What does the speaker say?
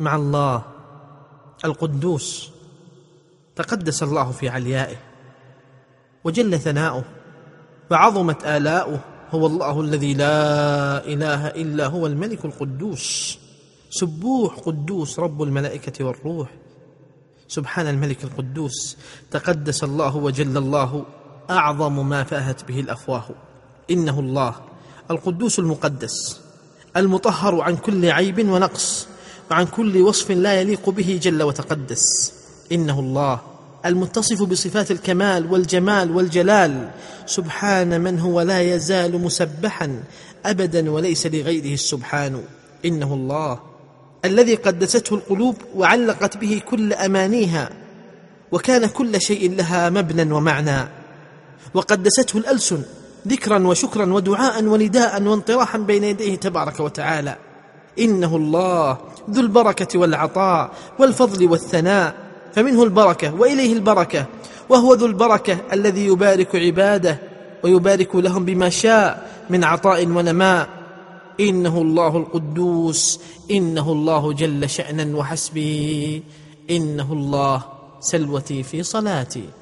مع الله القدوس تقدس الله في عليائه وجل ثناؤه وعظمت آلاؤه هو الله الذي لا إله إلا هو الملك القدوس سبوح قدوس رب الملائكة والروح. سبحان الملك القدوس تقدس الله وجل الله أعظم ما فأهت به الأفواه. إنه الله القدوس المقدس المطهر عن كل عيب ونقص. وعن كل وصف لا يليق به جل وتقدس. إنه الله المتصف بصفات الكمال والجمال والجلال. سبحان من هو لا يزال مسبحا ابدا وليس لغيره السبحان. إنه الله الذي قدسته القلوب وعلقت به كل أمانيها. وكان كل شيء لها مبنى ومعنى. وقدسته الألسن ذكرا وشكرا ودعاء ونداء وانطراحا بين يديه تبارك وتعالى. إنه الله ذو البركة والعطاء والفضل والثناء فمنه البركة وإليه البركة وهو ذو البركة الذي يبارك عباده ويبارك لهم بما شاء من عطاء ونماء. إنه الله القدوس إنه الله جل شأنا وحسبي إنه الله سلوتي في صلاتي.